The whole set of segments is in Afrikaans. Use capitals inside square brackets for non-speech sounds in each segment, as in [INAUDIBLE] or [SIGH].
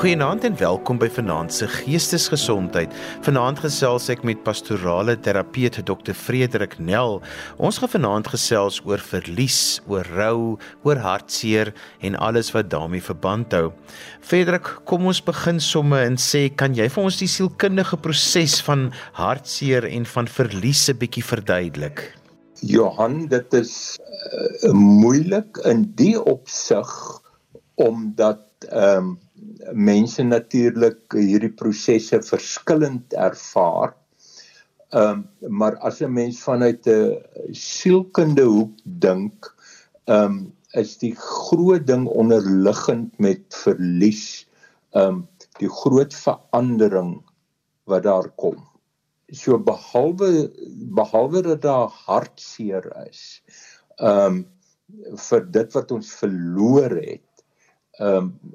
Goeienaand en welkom by Vanaand se Geestesgesondheid. Vanaand gesels ek met pastorale terapeut Dr. Frederik Nel. Ons gaan vanaand gesels oor verlies, oor rou, oor hartseer en alles wat daarmee verband hou. Frederik, kom ons begin somme en sê, kan jy vir ons die sielkundige proses van hartseer en van verlies 'n bietjie verduidelik? Johan, dit is uh, moeilik in die opsig omdat ehm um, mense natuurlik hierdie prosesse verskillend ervaar. Ehm um, maar as 'n mens vanuit 'n sielkundige hoek dink, ehm um, is die groot ding onderliggend met verlies ehm um, die groot verandering wat daar kom. So behalwe behalwe dat daar hartseer is, ehm um, vir dit wat ons verloor het, ehm um,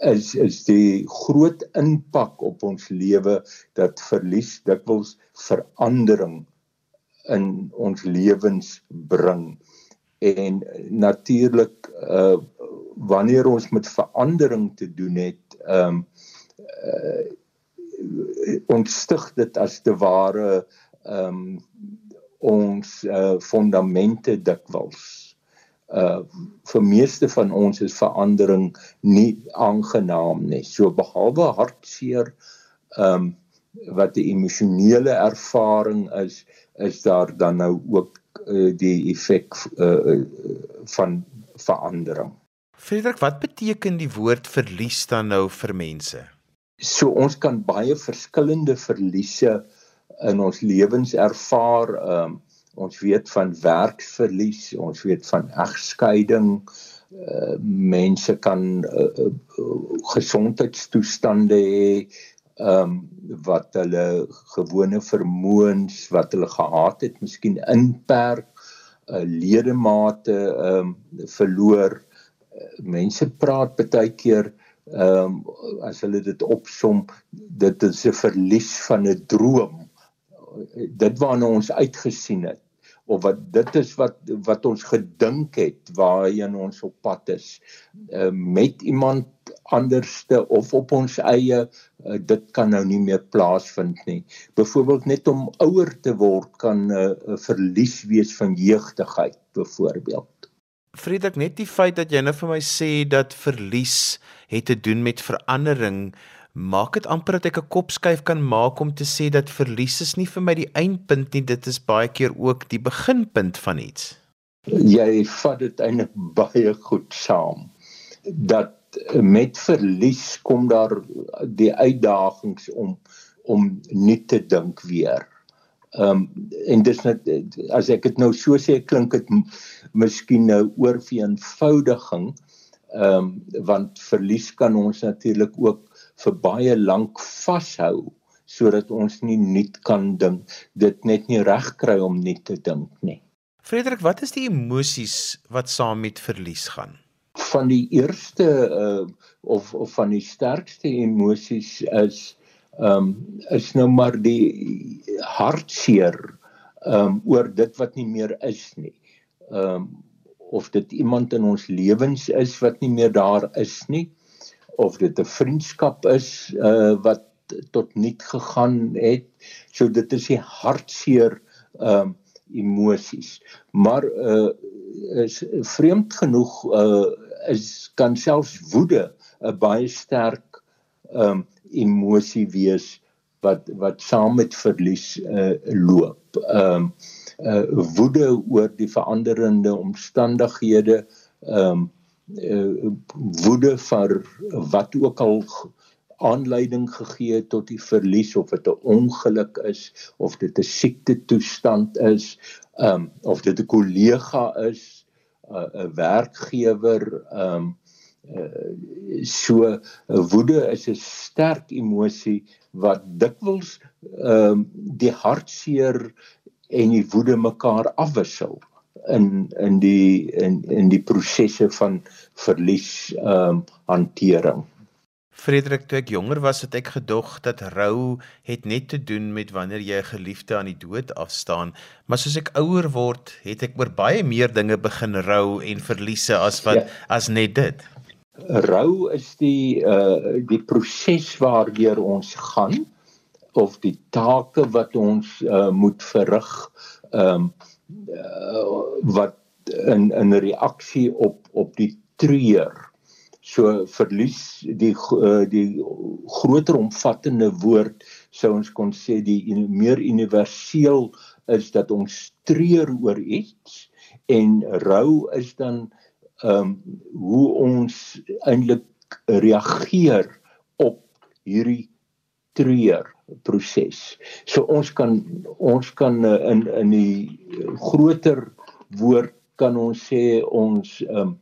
is is die groot impak op ons lewe dat verlies dikwels verandering in ons lewens bring. En natuurlik uh wanneer ons met verandering te doen het um uh, ons stig dit as te ware um ons uh fondamente dikwels uh vir meeste van ons is verandering nie aangenaam nie. So behalwe hartseer um wat 'n emosionele ervaring is, is daar dan nou ook uh, die effek uh, van verandering. Frederik, wat beteken die woord verlies dan nou vir mense? So ons kan baie verskillende verliese in ons lewens ervaar. Um ons weet van werksverlies, ons weet van egskeiding. Uh, mense kan uh, uh, gesondheidstoestande hê ehm um, wat hulle gewone vermoëns wat hulle gehad het, miskien inperk, uh, ledemate ehm um, verloor. Mense praat baie keer ehm um, as hulle dit opsom, dit is 'n verlies van 'n droom. Dit waarna ons uitgesien het of wat dit is wat wat ons gedink het waarheen ons op pad is. Uh, met iemand anderste of op ons eie uh, dit kan nou nie meer plaasvind nie. Byvoorbeeld net om ouer te word kan 'n uh, uh, verlies wees van jeugdigheid byvoorbeeld Frederik net die feit dat jy nou vir my sê dat verlies het te doen met verandering maak dit amper dat ek 'n kopskuif kan maak om te sê dat verlies is nie vir my die eindpunt nie, dit is baie keer ook die beginpunt van iets. Jy vat dit eintlik baie goed saam. Dat met verlies kom daar die uitdagings om om nie te dink weer. Ehm um, en dis net as ek dit nou so sê klink dit miskien nou oor vir eenvoudiging. Ehm um, want verlies kan ons natuurlik ook vir baie lank vashou sodat ons nie nuut kan dink dit net nie reg kry om nie te dink nie. Frederik, wat is die emosies wat saam met verlies gaan? Van die eerste uh, of of van die sterkste emosies is ehm um, is nou maar die hartseer ehm um, oor dit wat nie meer is nie. Ehm um, of dit iemand in ons lewens is wat nie meer daar is nie of dit 'n vriendskap is uh wat tot nik gegaan het. So dit is die hartseer um emosies. Maar uh is vreemd genoeg uh is kan selfs woede 'n baie sterk um emosie wees wat wat saam met verlies uh loop. Um uh woede oor die veranderende omstandighede um uh, woede vir wat ook al aanleiding gegee tot die verlies of dit 'n ongeluk is of dit 'n siekte toestand is um of dit 'n kollega is 'n uh, werkgewer um uh, so woede is 'n sterk emosie wat dikwels um die hartseer en die woede mekaar afwissel in in die in in die prosesse van verlies ehm um, hantering. Frederik, toe ek jonger was, het ek gedog dat rou het net te doen met wanneer jy 'n geliefde aan die dood afstaan, maar soos ek ouer word, het ek oor baie meer dinge begin rou en verliese as wat ja. as net dit. rou is die uh die proses waardeur ons gaan of die take wat ons uh, moet verrig ehm um, uh, wat in in reaksie op op die treur. So verlies die uh, die groter omvattende woord sou ons kon sê die meer universeel is dat ons treur oor iets en rou is dan ehm um, hoe ons eintlik reageer op hierdie treur proses. So ons kan ons kan uh, in in die groter woord kan ons sê ons ehm um,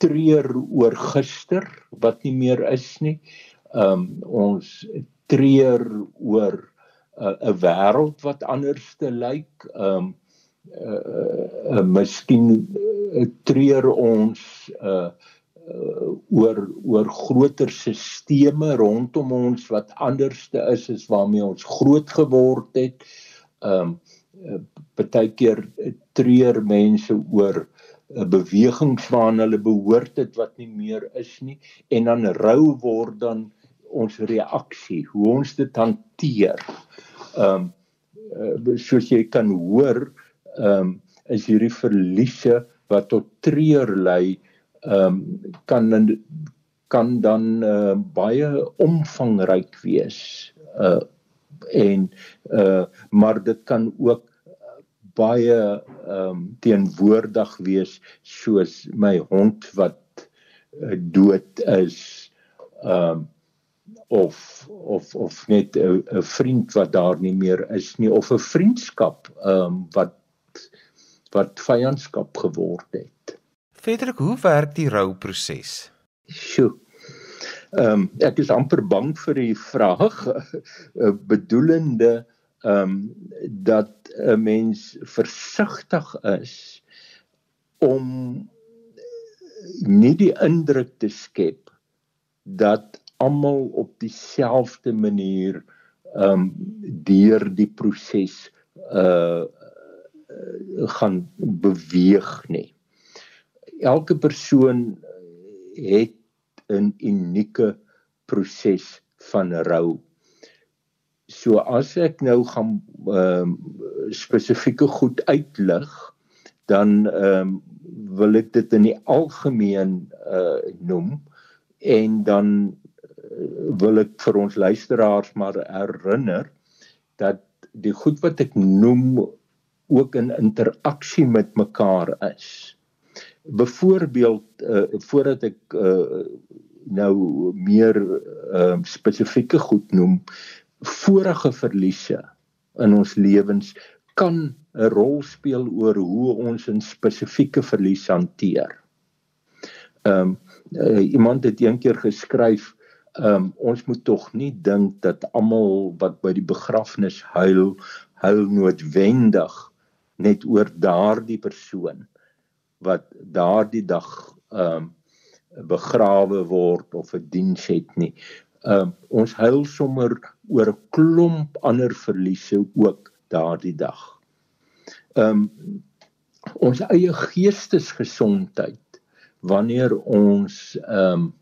treur oor gister wat nie meer is nie. Ehm um, ons treur oor uh, 'n uh, wêreld wat anders te lyk. Ehm um, uh, uh, uh, miskien treur ons uh uh, oor oor groter sisteme rondom ons wat anderste is as waarmee ons groot geword het. Ehm um, partykeer treur mense oor 'n beweging waarna hulle behoort het wat nie meer is nie en dan rou word dan ons reaksie hoe ons dit hanteer. Ehm um, soos jy kan hoor, ehm um, is hierdie verliese wat tot treur lei ehm um, kan kan dan uh, baie omvangryk wees uh en uh maar dit kan ook baie ehm um, teenwoordig wees soos my hond wat uh, dood is ehm um, of of of net 'n vriend wat daar nie meer is nie of 'n vriendskap ehm um, wat wat vyandskap geword het. Frederik, hoe werk die rouproses? Sjoe. Ehm um, ek is amper bang vir die vraag [LAUGHS] eh, bedoelende ehm um, dat 'n mens versigtig is om nie die indruk te skep dat almal op dieselfde manier ehm um, deur die proses uh gaan beweeg nie elke persoon het 'n unieke proses van rou. So as ek nou gaan ehm um, spesifieke goed uitlig, dan ehm um, wil ek dit in die algemeen uh noem en dan uh, wil ek vir ons luisteraars maar herinner dat die goed wat ek noem ook in interaksie met mekaar is byvoorbeeld uh, voordat ek uh, nou meer uh, spesifieke goed noem vorige verliese in ons lewens kan 'n rol speel oor hoe ons 'n spesifieke verlies hanteer. Ehm um, uh, iemand het eendag geskryf ehm um, ons moet tog nie dink dat almal wat by die begrafnis huil huil noodwendig net oor daardie persoon wat daardie dag ehm um, begrawe word of 'n diens het nie. Ehm um, ons huil sommer oor 'n klomp ander verliese ook daardie dag. Ehm um, ons eie geestesgesondheid wanneer ons ehm um,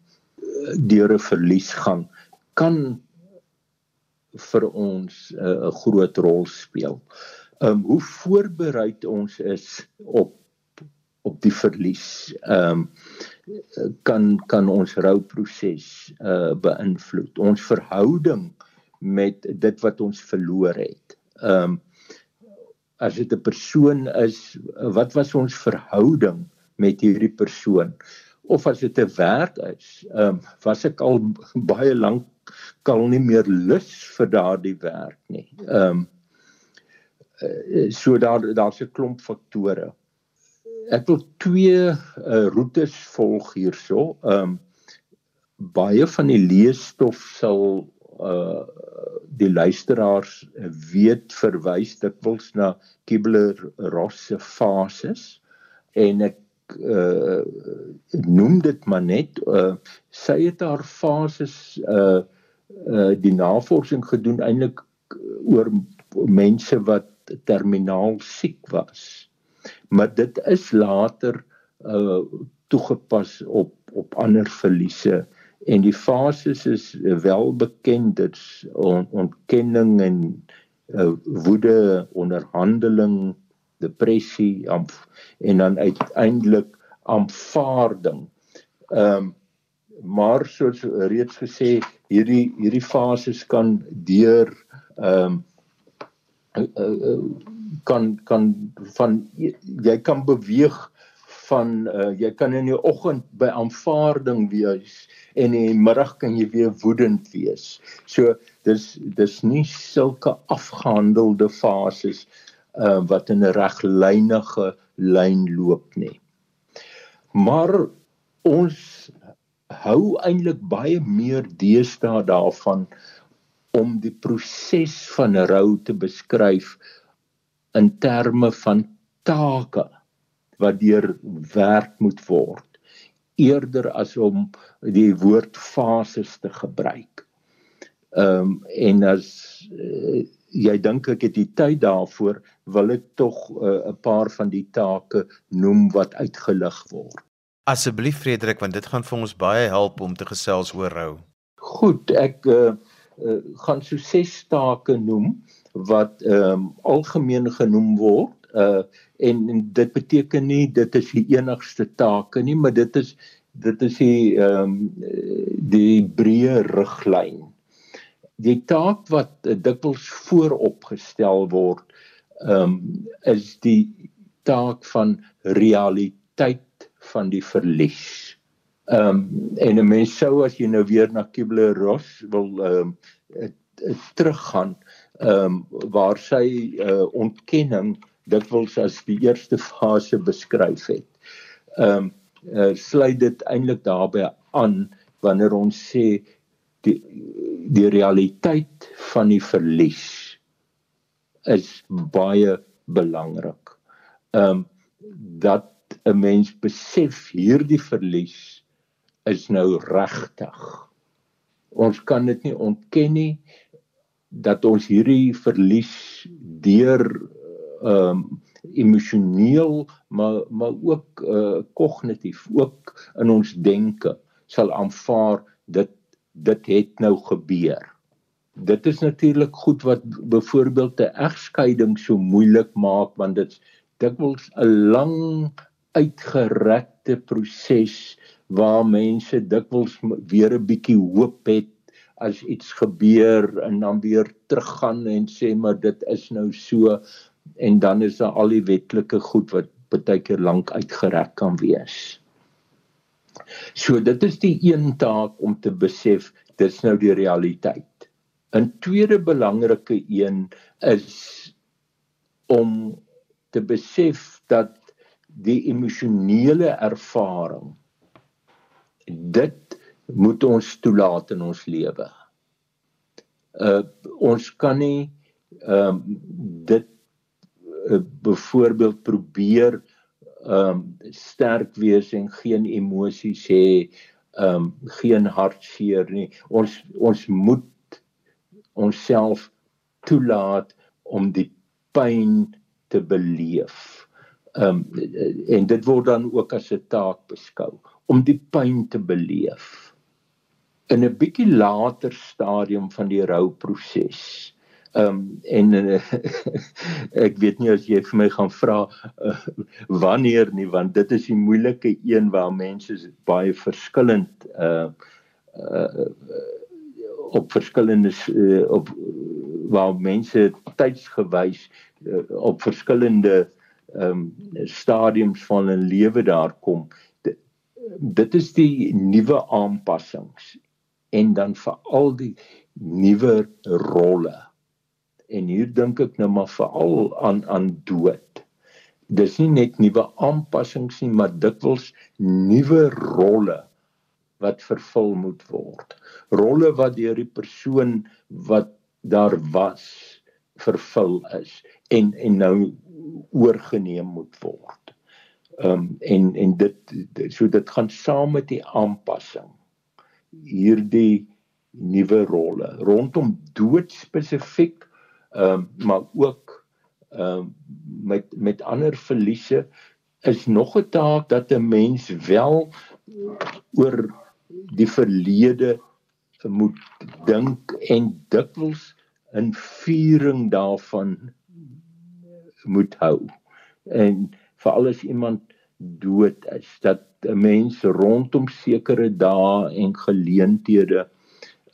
deur 'n verlies gaan kan vir ons eh, 'n uh, groot rol speel. Ehm um, hoe voorbereid ons is op op die verlies ehm um, kan kan ons rouproses uh beïnvloed ons verhouding met dit wat ons verloor het. Ehm um, as dit 'n persoon is, wat was ons verhouding met hierdie persoon? Of as dit 'n werk is, ehm um, was ek al [LAUGHS] baie lank kal nie meer lus vir daardie werk nie. Ehm um, so daar daar's 'n klomp faktore ek wil twee uh, roetes volg hierso. Ehm um, baie van die leesstof sal uh die luisteraars weet verwys dikwels na Kibler-Ross se fases en ek uh noem dit maar net uh sy het haar fases uh uh die navorsing gedoen eintlik oor mense wat terminaal siek was maar dit is later uh toegepas op op ander verliese. En die fases is wel bekend. Dit's on, ontkenning en uh, woede onderhandeling depressie en dan uiteindelik aanvaarding. Ehm um, maar soos reeds gesê hierdie hierdie fases kan deur ehm um, kan kan van jy kan beweeg van uh, jy kan in die oggend by aanvaarding wees en in die middag kan jy weer woedend wees. So dis dis nie sulke afgehandelde fases uh, wat in 'n reglynige lyn loop nie. Maar ons hou eintlik baie meer deesdae daarvan om die proses van rou te beskryf in terme van take wat deur werk moet word eerder as om die woord fases te gebruik. Ehm um, en as uh, jy dink ek het die tyd daarvoor wil ek tog uh, 'n paar van die take noem wat uitgelig word. Asseblief Frederik, want dit gaan vir ons baie help om te gesels oor rou. Goed, ek uh, uh, gaan so ses take noem wat ehm um, algemeen genoem word. Uh en, en dit beteken nie dit is die enigste take nie, maar dit is dit is die ehm um, die breë riglyn. Die taak wat uh, dikwels vooropgestel word ehm um, is die taak van realiteit van die verlies. Ehm um, en 'n mens sou as jy nou weer na Kubler-Ross wil ehm um, teruggaan ehm um, waar sy uh, ontkenning dikwels as die eerste fase beskryf het. Ehm um, uh, sluit dit eintlik daarbey aan wanneer ons sê die die realiteit van die verlies is baie belangrik. Ehm um, dat 'n mens besef hierdie verlies is nou regtig. Ons kan dit nie ontken nie dat ons hierdie verlies deur ehm um, emosioneel maar maar ook uh kognitief ook in ons denke sal aanvaar dit dit het nou gebeur. Dit is natuurlik goed wat byvoorbeeld 'n egskeiding so moeilik maak want dit dikwels 'n lang uitgerekte proses waar mense dikwels weer 'n bietjie hoop het as iets gebeur en dan weer teruggaan en sê maar dit is nou so en dan is daar al die wetlike goed wat baie keer lank uitgerek kan wees. So dit is die een taak om te besef dis nou die realiteit. 'n Tweede belangrike een is om te besef dat die emosionele ervaring dit moet ons toelaat in ons lewe. Uh ons kan nie ehm um, dit uh, byvoorbeeld probeer ehm um, sterk wees en geen emosies hê, ehm um, geen hartseer nie. Ons ons moet onsself toelaat om die pyn te beleef. Ehm um, en dit word dan ook as 'n taak beskou om die pyn te beleef in 'n bietjie later stadium van die rouproses. Ehm um, en uh, [LAUGHS] ek weet nie as jy vir my gaan vra uh, wanneer nie want dit is die moeilike een waar mense baie verskillend uh, uh op verskillende uh, op waar mense tydsgewys uh, op verskillende ehm um, stadiums van 'n lewe daar kom. Dit is die nuwe aanpassings en dan veral die nuwe rolle. En hier dink ek nou maar veral aan aan dood. Dis nie net nuwe aanpassings nie, maar dikwels nuwe rolle wat vervul moet word. Rolle wat deur die persoon wat daar was vervul is en en nou oorgeneem moet word. Ehm um, en en dit so dit gaan saam met die aanpassing hierdie nuwe rolle rondom dood spesifiek ehm um, maar ook ehm um, met met ander verliese is nog 'n taak dat 'n mens wel oor die verlede moet dink en dikwels in viering daarvan moet hou. En veral as iemand dood is, dat mense rondom sekere dae en geleenthede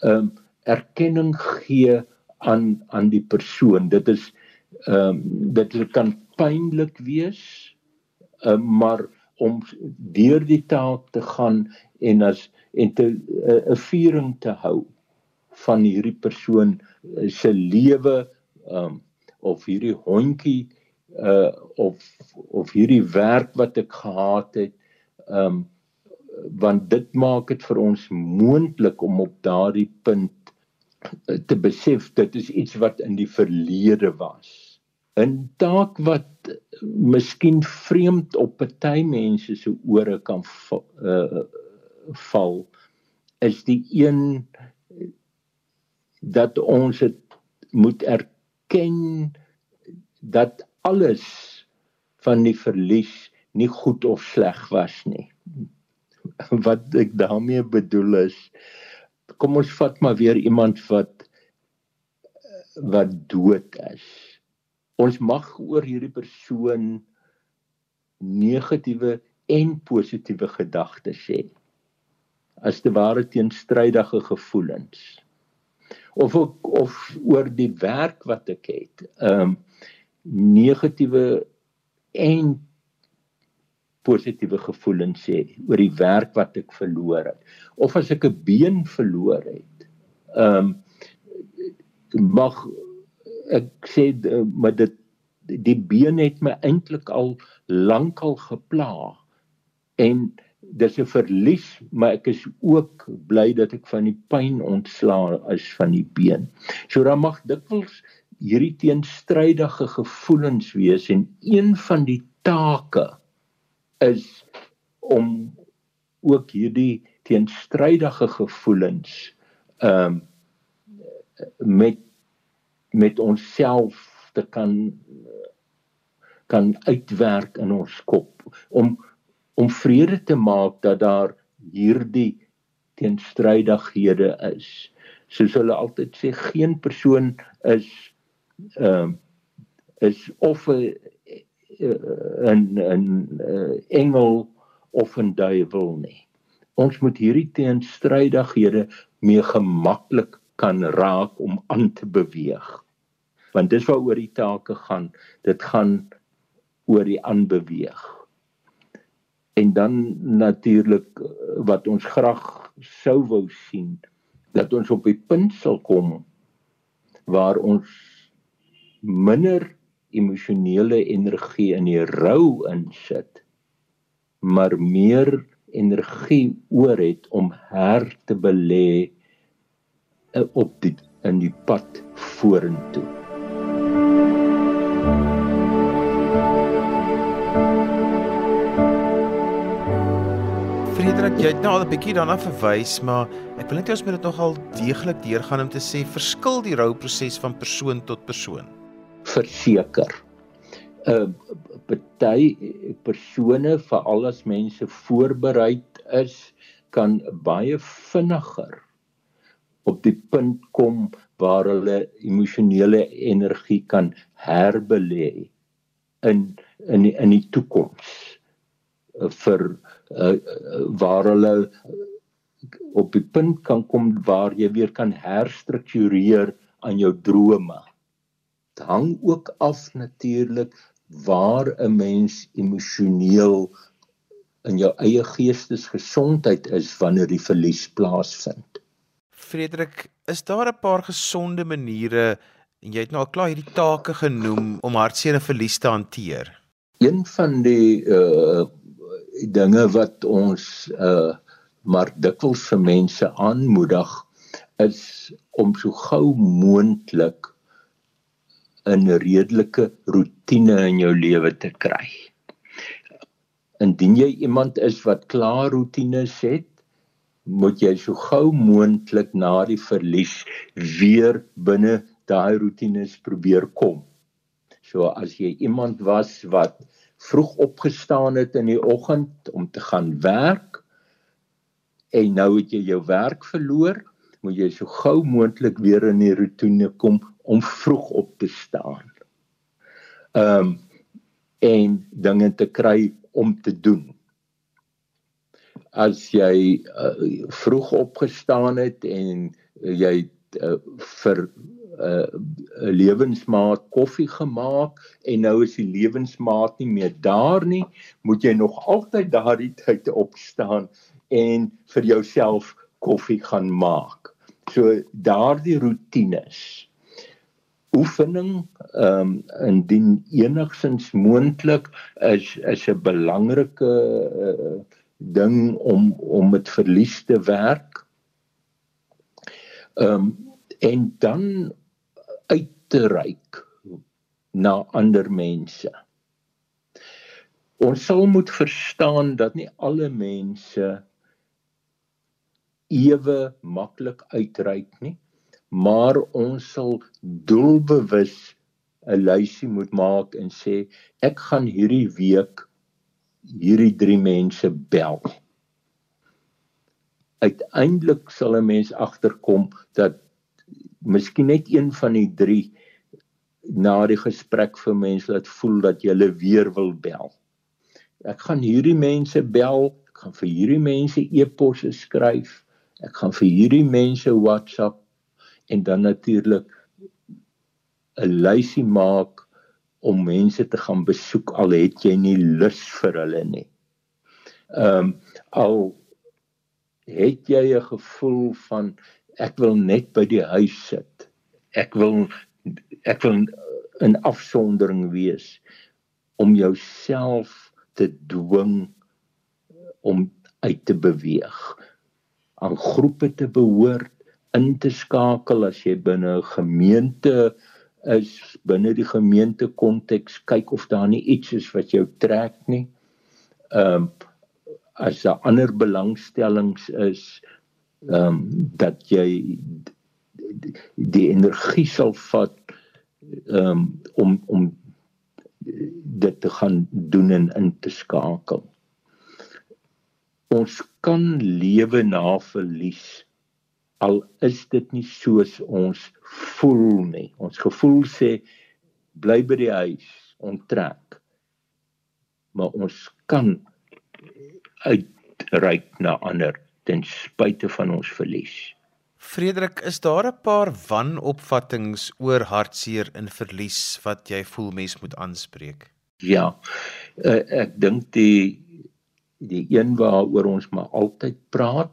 ehm um, erkenning gee aan aan die persoon. Dit is ehm um, dit kan pynlik wees, uh, maar om deur die taak te gaan en as en te eh, 'n uh, viering te hou van hierdie persoon uh, se lewe um, of hierdie hondjie uh, of of hierdie werk wat ek gehad het um, want dit maak dit vir ons moontlik om op daardie punt te besef dit is iets wat in die verlede was. 'n taak wat miskien vreemd op party mense se ore kan uh, val is die een dat ons het moet erken dat alles van die verlies nie goed of sleg was nie. [LAUGHS] Wat ek daarmee bedoel is kom ons vat maar weer iemand wat wat dood is ons mag oor hierdie persoon negatiewe en positiewe gedagtes hê as te ware teenstrydige gevoelens of ook, of oor die werk wat ek het ehm um, negatiewe en positiewe gevoelens hê oor die werk wat ek verloor het of as ek 'n been verloor het ehm um, mag ek sê eh, maar dit die been het my eintlik al lankal gepla en dis 'n verlies maar ek is ook bly dat ek van die pyn ontslaa is van die been. So dan mag dikwels hierdie teenstrydige gevoelens wees en een van die take is om ook hierdie teenstrydige gevoelens ehm um, met met onsself te kan kan uitwerk in ons kop om om vrede te maak dat daar hierdie teenstrydighede is. Soos hulle altyd sê geen persoon is ehm uh, is of 'n 'n 'n engel of 'n duiwel nie. Ons moet hierdie teenstrydighede mee gemaklik kan raak om aan te beweeg. Want dis waaroor die take gaan. Dit gaan oor die aanbeweeg. En dan natuurlik wat ons graag sou wou sien dat ons op die punt sal kom waar ons minder emosionele energie in die rou insit maar meer energie oor het om her te belê eh, op die in die pad vorentoe Frederik, jy het nou al 'n bietjie daarna verwys, maar ek wil net hê ons moet dit nogal deeglik deurgaan om te sê verskil die rouproses van persoon tot persoon. Verseker. 'n uh, Party persone, veral as mense voorberei is, kan baie vinniger op die punt kom waar hulle emosionele energie kan herbelê in in in die toekoms vir uh, waar hulle op die punt kan kom waar jy weer kan herstruktureer aan jou drome. Dit hang ook af natuurlik waar 'n mens emosioneel in jou eie geestesgesondheid is wanneer die verlies plaasvind. Frederik, is daar 'n paar gesonde maniere en jy het nou al klaar hierdie take genoem om hartseer en verlies te hanteer? Een van die uh dinge wat ons uh maar dikwels vir mense aanmoedig is om so gou moontlik 'n redelike rotine in jou lewe te kry. Indien jy iemand is wat klaar rotines het, moet jy so gou moontlik na die verlies weer binne daai rotines probeer kom. So as jy iemand was wat vroeg opgestaan het in die oggend om te gaan werk, en nou het jy jou werk verloor, moet jy so gou moontlik weer in die rotine kom om vroeg op te staan. Ehm um, en dinge te kry om te doen. As jy uh, vroeg opgestaan het en jy uh, vir 'n uh, lewensmaat koffie gemaak en nou is die lewensmaat nie meer daar nie, moet jy nog altyd daardie tyd opstaan en vir jouself koffie gaan maak. So daardie rotines oefening ehm um, indien enigsins moontlik is is 'n belangrike uh, ding om om met verlies te werk. Ehm um, en dan uit te reik na ander mense. Ons sal moet verstaan dat nie alle mense ewe maklik uitreik nie, maar ons sal doelbewus 'n lysie moet maak en sê ek gaan hierdie week hierdie drie mense bel. Uiteindelik sal 'n mens agterkom dat miskien net een van die drie na die gesprek vir mense laat voel dat jy hulle weer wil bel. Ek gaan hierdie mense bel, ek gaan vir hierdie mense e-posse skryf, ek gaan vir hierdie mense WhatsApp en dan natuurlik 'n lysie maak om mense te gaan besoek al het jy nie lus vir hulle nie. Ehm um, al het jy 'n gevoel van ek wil net by die huis sit. Ek wil ek wil in afsondering wees om jouself te dwing om uit te beweeg aan groepe te behoort in te skakel as jy binne 'n gemeente is binne die gemeente konteks kyk of daar nie iets is wat jou trek nie. Ehm um, as daar ander belangstellings is ehm um, dat jy die, energie sal vat ehm um, om om dit te gaan doen en in te skakel. Ons kan lewe na verlies al is dit nie soos ons voel nie. Ons gevoel sê bly by die huis, onttrek. Maar ons kan uitreik na ander ten spyte van ons verlies. Frederik, is daar 'n paar wanopvattinge oor hartseer en verlies wat jy voel mens moet aanspreek? Ja. Uh, ek dink die die een waaroor ons maar altyd praat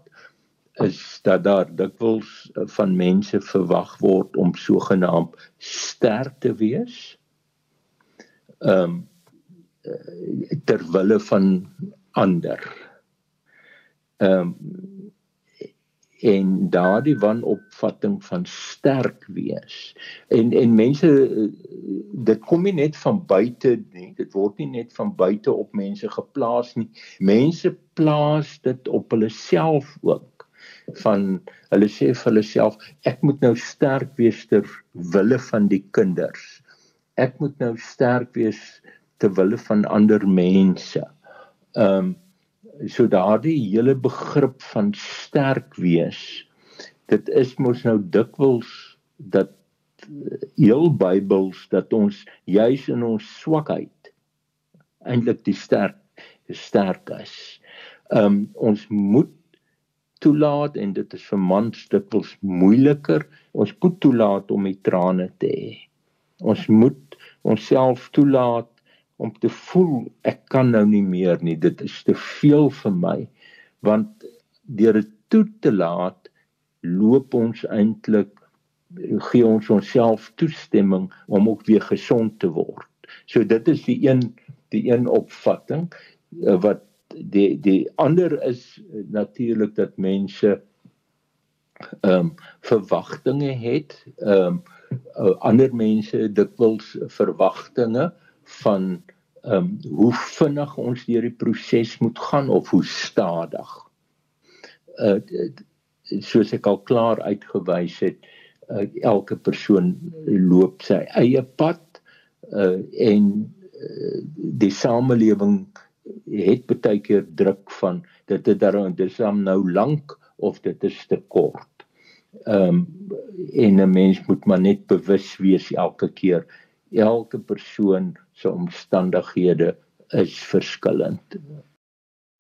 is dat daar dikwels eh, van mense verwag word om sogenaamd sterk te wees. Ehm um, ter wille van ander. Ehm um, en daardie wanopvatting van sterk wees en en mense eh, dit kom nie net van buite nie dit word nie net van buite op mense geplaas nie mense plaas dit op hulle self ook van hulle sê vir hulle self ek moet nou sterk wees ter wille van die kinders. Ek moet nou sterk wees ter wille van ander mense. Ehm um, so daardie hele begrip van sterk wees dit is mos nou dikwels dat heel Bybels dat ons juis in ons swakheid eintlik die sterk sterk is. Ehm um, ons moet toelaat en dit is vir mans dikwels moeiliker. Ons moet toelaat om die trane te hê. Ons moet onsself toelaat om te voel ek kan nou nie meer nie. Dit is te veel vir my. Want deur dit toe te laat loop ons eintlik gee ons onsself toestemming om ook weer gesond te word. So dit is die een die een opvatting eh, wat die die ander is natuurlik dat mense ehm um, verwagtinge het ehm um, ander mense dikwels verwagtinge van ehm um, hoe vinnig ons deur die proses moet gaan of hoe stadig. Uh soos ek al klaar uitgewys het, uh, elke persoon loop sy eie pad uh en uh, die samelewing het baie keer druk van dit het daar dis dan nou lank of dit is te kort. Ehm um, en 'n mens moet maar net bewus wees elke keer elke persoon se omstandighede is verskillend.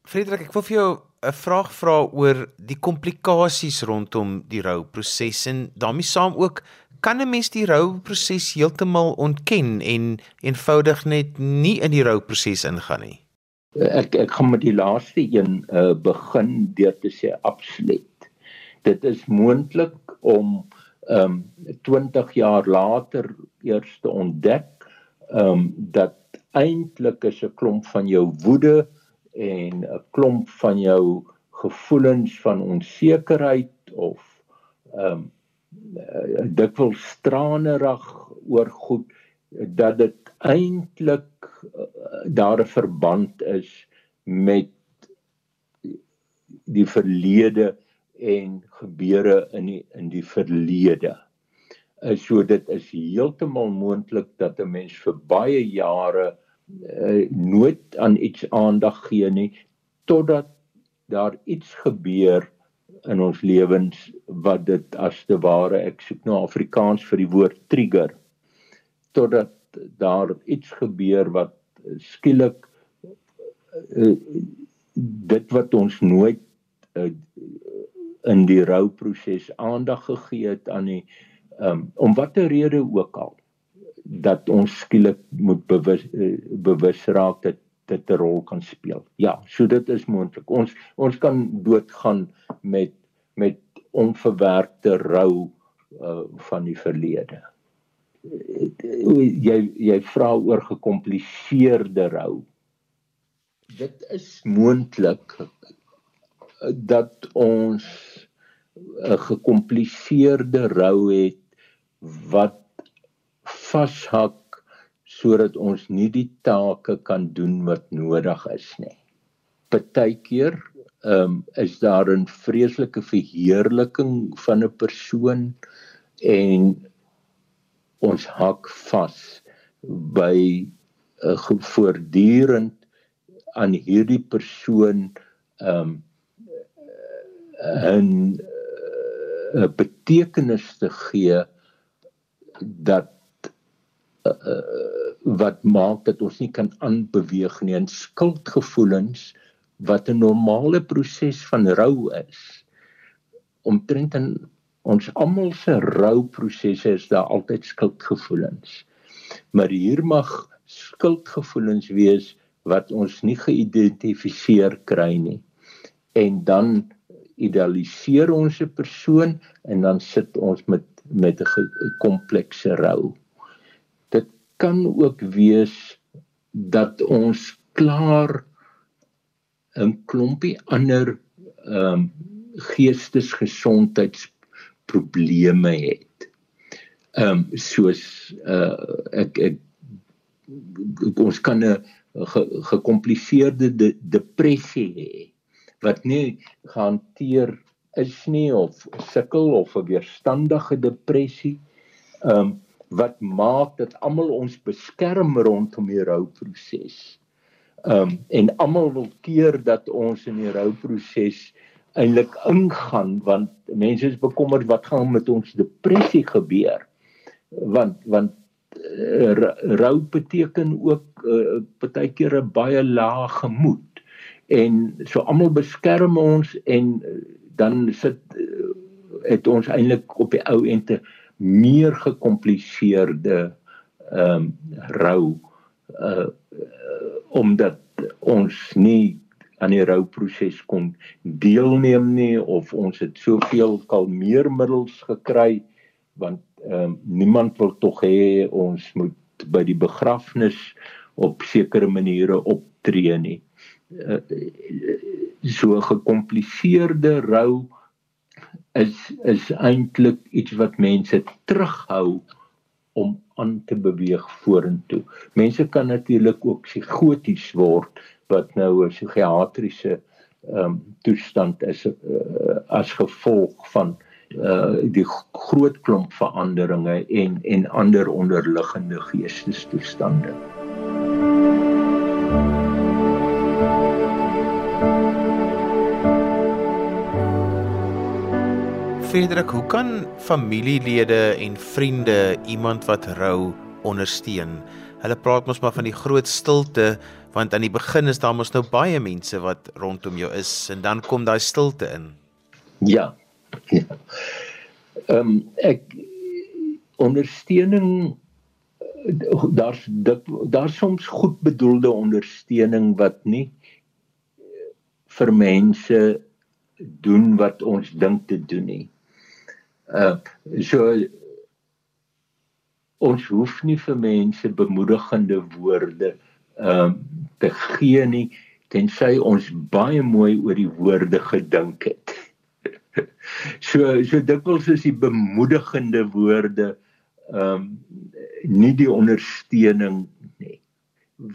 Frederik, ek wil vir jou 'n vraag vra oor die komplikasies rondom die rouproses en daarmee saam ook kan 'n mens die rouproses heeltemal ontken en eenvoudig net nie in die rouproses ingaan nie. Ek ek gaan met die laaste een uh, begin deur te sê absoluut. Dit is moontlik om ehm um, 20 jaar later eers te ontdek ehm um, dat eintlik is 'n klomp van jou woede en 'n klomp van jou gevoelens van onsekerheid of ehm um, dikwels stranerig oor goed dat dit eintlik uh, daar 'n verband is met die verlede en gebeure in die in die verlede. Uh, so dit is heeltemal moontlik dat 'n mens vir baie jare uh, nooit aan iets aandag gee nie totdat daar iets gebeur in ons lewens wat dit as te ware ek soek nou Afrikaans vir die woord trigger totdat daar iets gebeur wat skielik uh, dit wat ons nooit uh, in die rouproses aandag gegee het aan die um, om watter rede ook al dat ons skielik moet bewus uh, bewus raak dat dit 'n rol kan speel. Ja, so dit is moontlik. Ons ons kan doodgaan met met onverwerkte rou uh, van die verlede. Jy jy vra oor gekompliseerde rou. Dit is moontlik dat ons 'n gekompliseerde rou het wat vashak sodat ons nie die take kan doen wat nodig is nie. Partykeer um, is daar 'n vreeslike verheerliking van 'n persoon en ons hak vas by 'n uh, voortdurend aan hierdie persoon um, 'n 'n betekenis te gee dat uh, wat maak dat ons nie kan aanbeweeg nie. En skuldgevoelens wat 'n normale proses van rou is omtrent in ons almal se rouprosesse is daar altyd skuldgevoelens. Maar hier mag skuldgevoelens wees wat ons nie geïdentifiseer kry nie. En dan idealiseer ons 'n persoon en dan sit ons met met 'n komplekse rou. Dit kan ook wees dat ons klaar 'n klompie ander ehm um, geestesgesondheidsprobleme het. Ehm um, soos uh ek ek ons kan 'n gekompliseerde de, depressie hê wat nie gehanteer is nie of sukkel of 'n weerstandige depressie. Ehm um, wat maak dat almal ons beskerm rondom die rouproses. Ehm um, en almal wil keer dat ons in die rouproses eintlik ingaan want mense is bekommerd wat gaan met ons depressie gebeur. Want want uh, rou beteken ook uh, partykeer 'n baie lae gemoed en so almal beskerm ons en eh, dan sit eh, het ons eintlik op die ou ente meer gekompliseerde ehm um, rou uh omdat ons nie aan die rouproses kon deelneem nie of ons het soveel kalmeermiddels gekry want ehm um, niemand wil tog hê ons moet by die begrafnis op sekere maniere optree nie. Eh, so gekompliseerde rou is is eintlik iets wat mense terughou om aan te beweeg vorentoe. Mense kan natuurlik ook psigoties word wat nou 'n psigiatriese ehm um, toestand is uh, as gevolg van uh die groot klomp veranderinge en en ander onderliggende geestestoestande. Frederik, hoe kan familielede en vriende iemand wat rou ondersteun? Hulle praat mos maar van die groot stilte want aan die begin is daar mos nou baie mense wat rondom jou is en dan kom daai stilte in. Ja. Ja. Ehm um, ek ondersteuning daar's daar's soms goed bedoelde ondersteuning wat nie vir mense doen wat ons dink te doen nie. Uh so ons hoef nie vir mense bemoedigende woorde ehm uh, te gee nie tensy ons baie mooi oor die woorde gedink het. [LAUGHS] so so dikwels is die bemoedigende woorde ehm um, nie die ondersteuning nie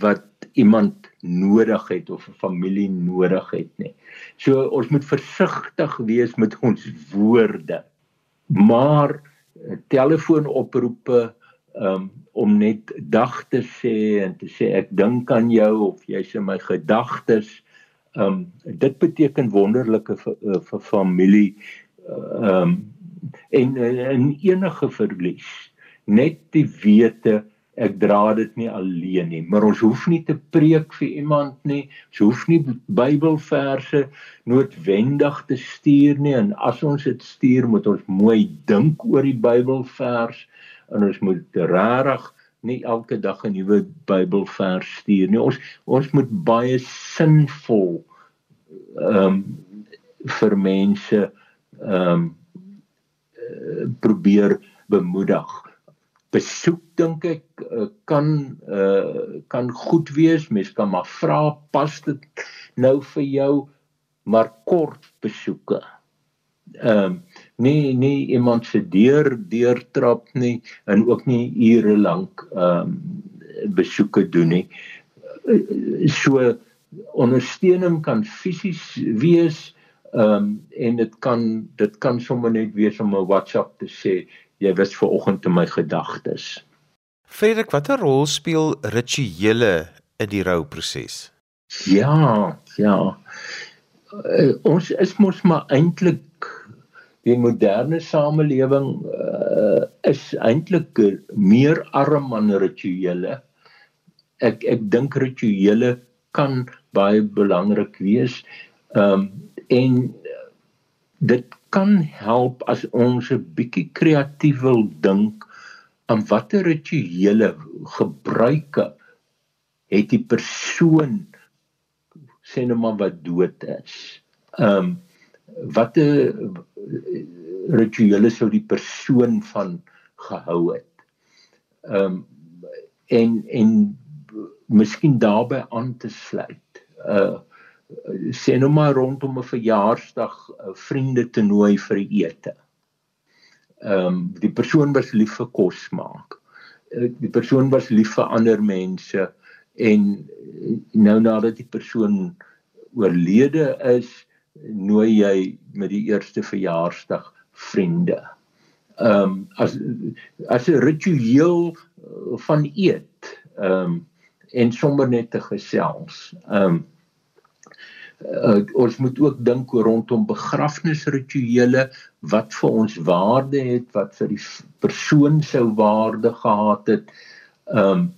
wat iemand nodig het of 'n familie nodig het nie. So ons moet versigtig wees met ons woorde. Maar eh, telefoonoproepe um, om net dag te sê en te sê ek dink aan jou of jy's in my gedagtes. Um dit beteken wonderlike vir, eh, vir familie um en in enige verlies net die wete ek dra dit nie alleen nie maar ons hoef nie te preek vir iemand nie ons hoef nie Bybelverse noodwendig te stuur nie en as ons dit stuur moet ons mooi dink oor die Bybelvers en ons moet regtig nie elke dag 'n nuwe Bybelvers stuur nie. Ons ons moet baie sinvol ehm um, vir mense ehm um, probeer bemoedig besoek dink ek uh, kan uh, kan goed wees. Mens kan maar vra pas dit nou vir jou maar kort besoeke. Ehm um, nie nie iemand se deur deur trap nie en ook nie ure lank ehm um, besoeke doen nie. Uh, so ondersteuning kan fisies wees ehm um, en dit kan dit kan sommer net wees om 'n WhatsApp te sê jy was ver oggend in my gedagtes. Frederik, watter rol speel rituele in die rouproses? Ja, ja. Uh, ons is mos maar eintlik die moderne samelewing uh, is eintlik meer arm aan rituele. Ek ek dink rituele kan baie belangrik wees. Ehm um, en dit kan help as ons 'n bietjie kreatief wil dink aan watter rituele gebruike het die persoon sê nou maar wat dood is. Ehm um, watter rituele sou die persoon van gehou het. Ehm um, en en miskien daarbey aan te sluit. Uh sê nou maar rondom 'n verjaarsdag uh, vriende te nooi vir ete. Ehm um, die persoon was lief vir kos maak. Uh, die persoon was lief vir ander mense en uh, nou nadat die persoon oorlede is, nooi jy met die eerste verjaarsdag vriende. Ehm um, as as 'n ritueel van eet, ehm um, en sommer net te gesels. Ehm um, uh, ons moet ook dink oor rondom begrafnisrituele wat vir ons waarde het wat vir die persoon sou waarde gehad het. Um,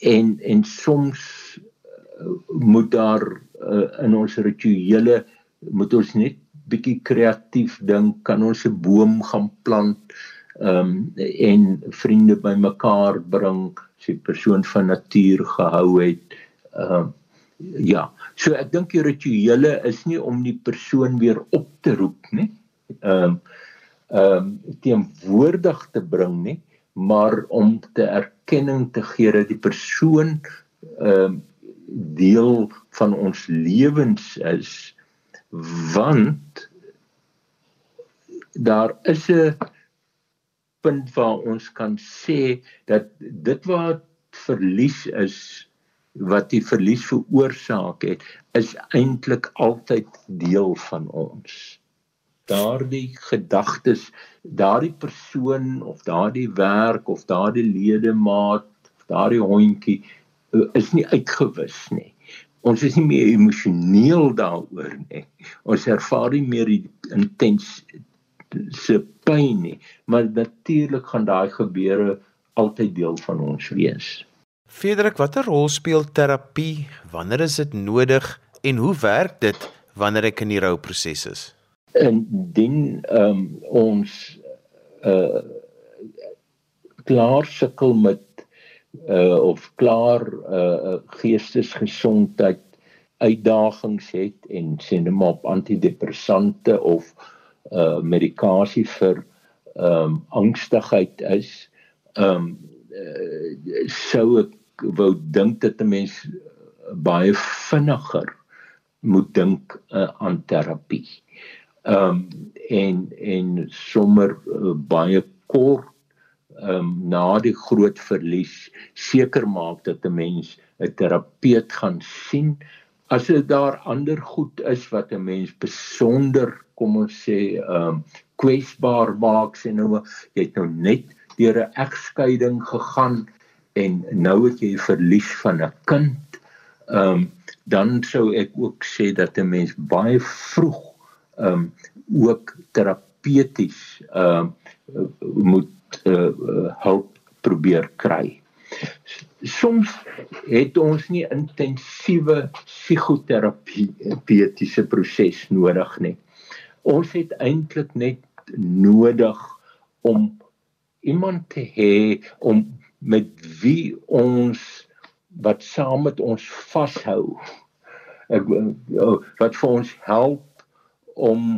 en en soms uh, moet daar uh, in ons rituele moet ons net bietjie kreatief dink kan ons 'n boom gaan plant um, en vriende bymekaar bring as 'n persoon van natuur gehou het um, ja so ek dink die rituele is nie om die persoon weer op te roep nie ehm um, ehm um, teenwoordig te bring nie maar om te erkenning te gee dat die persoon ehm um, deel van ons lewens is. Want daar is 'n punt waar ons kan sê dat dit wat verlies is wat die verlies veroorsaak het is eintlik altyd deel van ons. Daardie gedagtes, daardie persoon of daardie werk of daardie ledemaat daardie hondjie eh, is nie uitgewis nie. Ons is nie meer emosioneel daaroor nie. Ons ervaar nie meer die intens se pyn nie, maar natuurlik gaan daai gebeure altyd deel van ons wees. Frederik, watter rol speel terapie? Wanneer is dit nodig en hoe werk dit wanneer ek in die rouproses is? Indien um, ons uh klaar sukkel met uh of klaar uh geestesgesondheid uitdagings het en sien hom op antidepressante of uh medikasie vir ehm um, angstigheid is ehm um, uh, sou ek wou dink dat 'n mens baie vinniger moet dink uh, aan terapie. Ehm um, en en sommer uh, baie kort ehm um, na die groot verlies seker maak dat 'n mens 'n terapeut gaan sien as dit daar ander goed is wat 'n mens besonder kom ons sê ehm um, kwesbaar maak sê nou jy het nou net deur 'n egskeiding gegaan en nou het jy verlies van 'n kind, ehm um, dan sou ek ook sê dat 'n mens baie vroeg ehm um, ook terapeuties ehm uh, moet uh, help probeer kry. Soms het ons nie intensiewe psigoterapeutiese proses nodig nie. Ons het eintlik net nodig om iemand te hê om met wie ons wat saam met ons vashou. Ek wat vir ons help om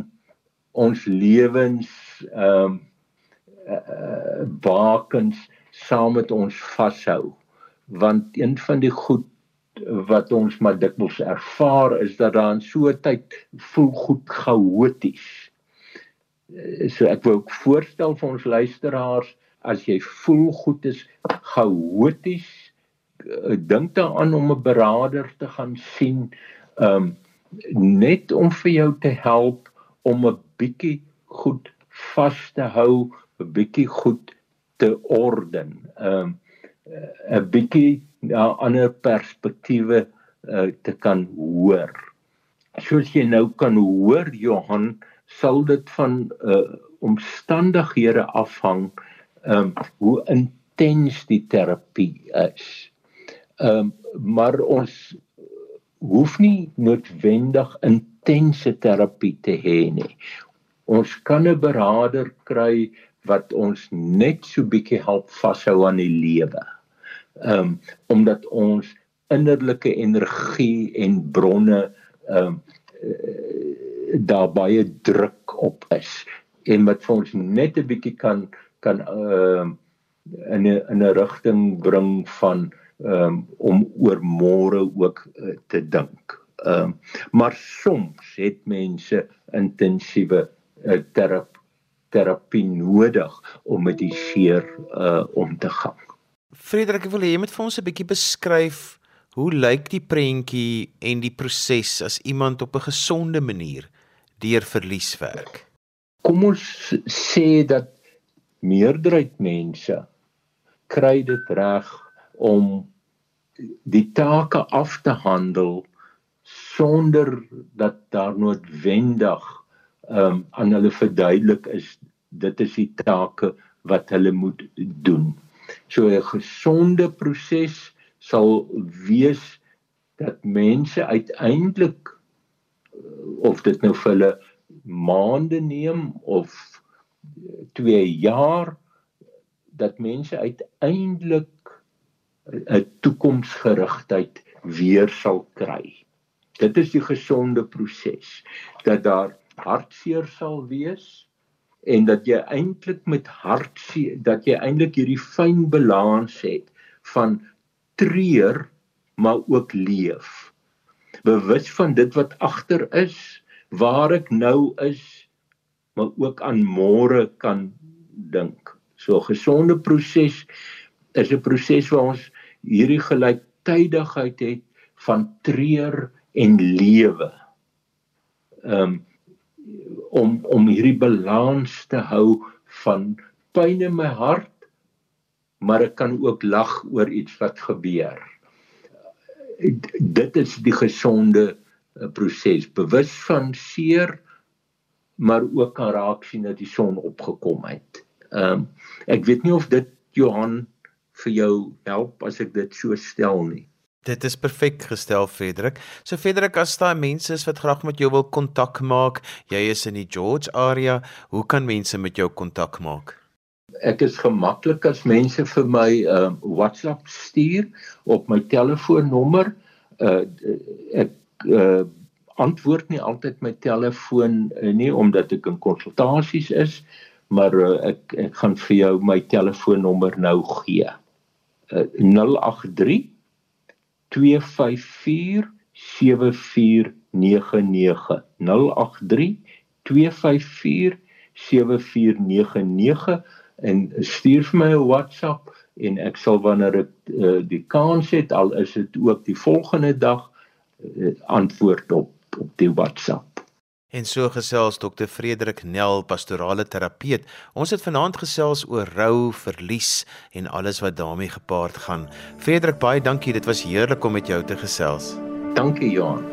ons lewens ehm um, uh, bakens saam met ons vashou. Want een van die goed wat ons maar dikwels ervaar is dat daar in so 'n tyd voel goed chaoties. Eh, so ek wou ook voorstel vir ons luisteraars as jy voel goed is chaoties eh, dink daaraan om 'n beraader te gaan sien um net om vir jou te help om 'n bietjie goed vas te hou 'n bietjie goed te orden um 'n bietjie na ander perspektiewe uh, te kan hoor. Soos jy nou kan hoor Johan sal dit van uh, omstandighede afhang ehm um, hoe intens die terapie is. Ehm um, maar ons hoef nie noodwendig intense terapie te hê nie. Ons kan 'n beraader kry wat ons net so bietjie help vashou aan die lewe. Ehm um, omdat ons innerlike energie en bronne ehm um, daar baie druk op is en wat vir ons net 'n bietjie kan kan ehm uh, in 'n in 'n rigting bring van ehm um, om oor môre ook uh, te dink. Ehm um, maar soms het mense intensiewe uh, terap, terapie nodig om met die seer uh, om te gaan. Frederik, ek wil hê jy moet vir ons 'n bietjie beskryf hoe lyk die prentjie en die proses as iemand op 'n gesonde manier deur verlies werk? Kom ons sê dat meerderheid mense kry dit reg om die take af te handel sonder dat daar noodwendig um, aan hulle verduidelik is dit is die take wat hulle moet doen. So 'n gesonde proses sal wees dat mense uiteindelik of dit nou vir hulle maande neem of 2 jaar dat mense uiteindelik 'n toekomsgerigtheid weer sal kry. Dit is die gesonde proses dat daar hartseer sal wees en dat jy eintlik met hartseer dat jy eintlik hierdie fyn balans het van treur maar ook leef bewus van dit wat agter is, waar ek nou is, maar ook aan môre kan dink. So gesonde proses is 'n proses waar ons hierdie gelyktydigheid het van treur en lewe. Um om om hierdie balans te hou van pyn in my hart maar ek kan ook lag oor iets wat gebeur dit is die gesonde uh, proses bewus van seer maar ook kan raak sien dat die son opgekom het. Ehm um, ek weet nie of dit Johan vir jou help as ek dit so stel nie. Dit is perfek gestel Frederik. So Frederik, as daar mense is wat graag met jou wil kontak maak, jy is in die George area, hoe kan mense met jou kontak maak? Ek is gemaklik as mense vir my 'n uh, WhatsApp stuur op my telefoonnommer. Uh ek uh antwoord nie altyd my telefoon uh, nie omdat ek in konsultasies is, maar uh, ek ek gaan vir jou my telefoonnommer nou gee. Uh, 083 0834749499 en stuur vir my 'n WhatsApp en ek sal wanneer ek uh, die kans het al is dit ook die volgende dag uh, antwoord op op die WhatsApp En so gesels Dr. Frederik Nel, pastorale terapeut. Ons het vanaand gesels oor rou, verlies en alles wat daarmee gepaard gaan. Frederik, baie dankie. Dit was heerlik om met jou te gesels. Dankie, Johan.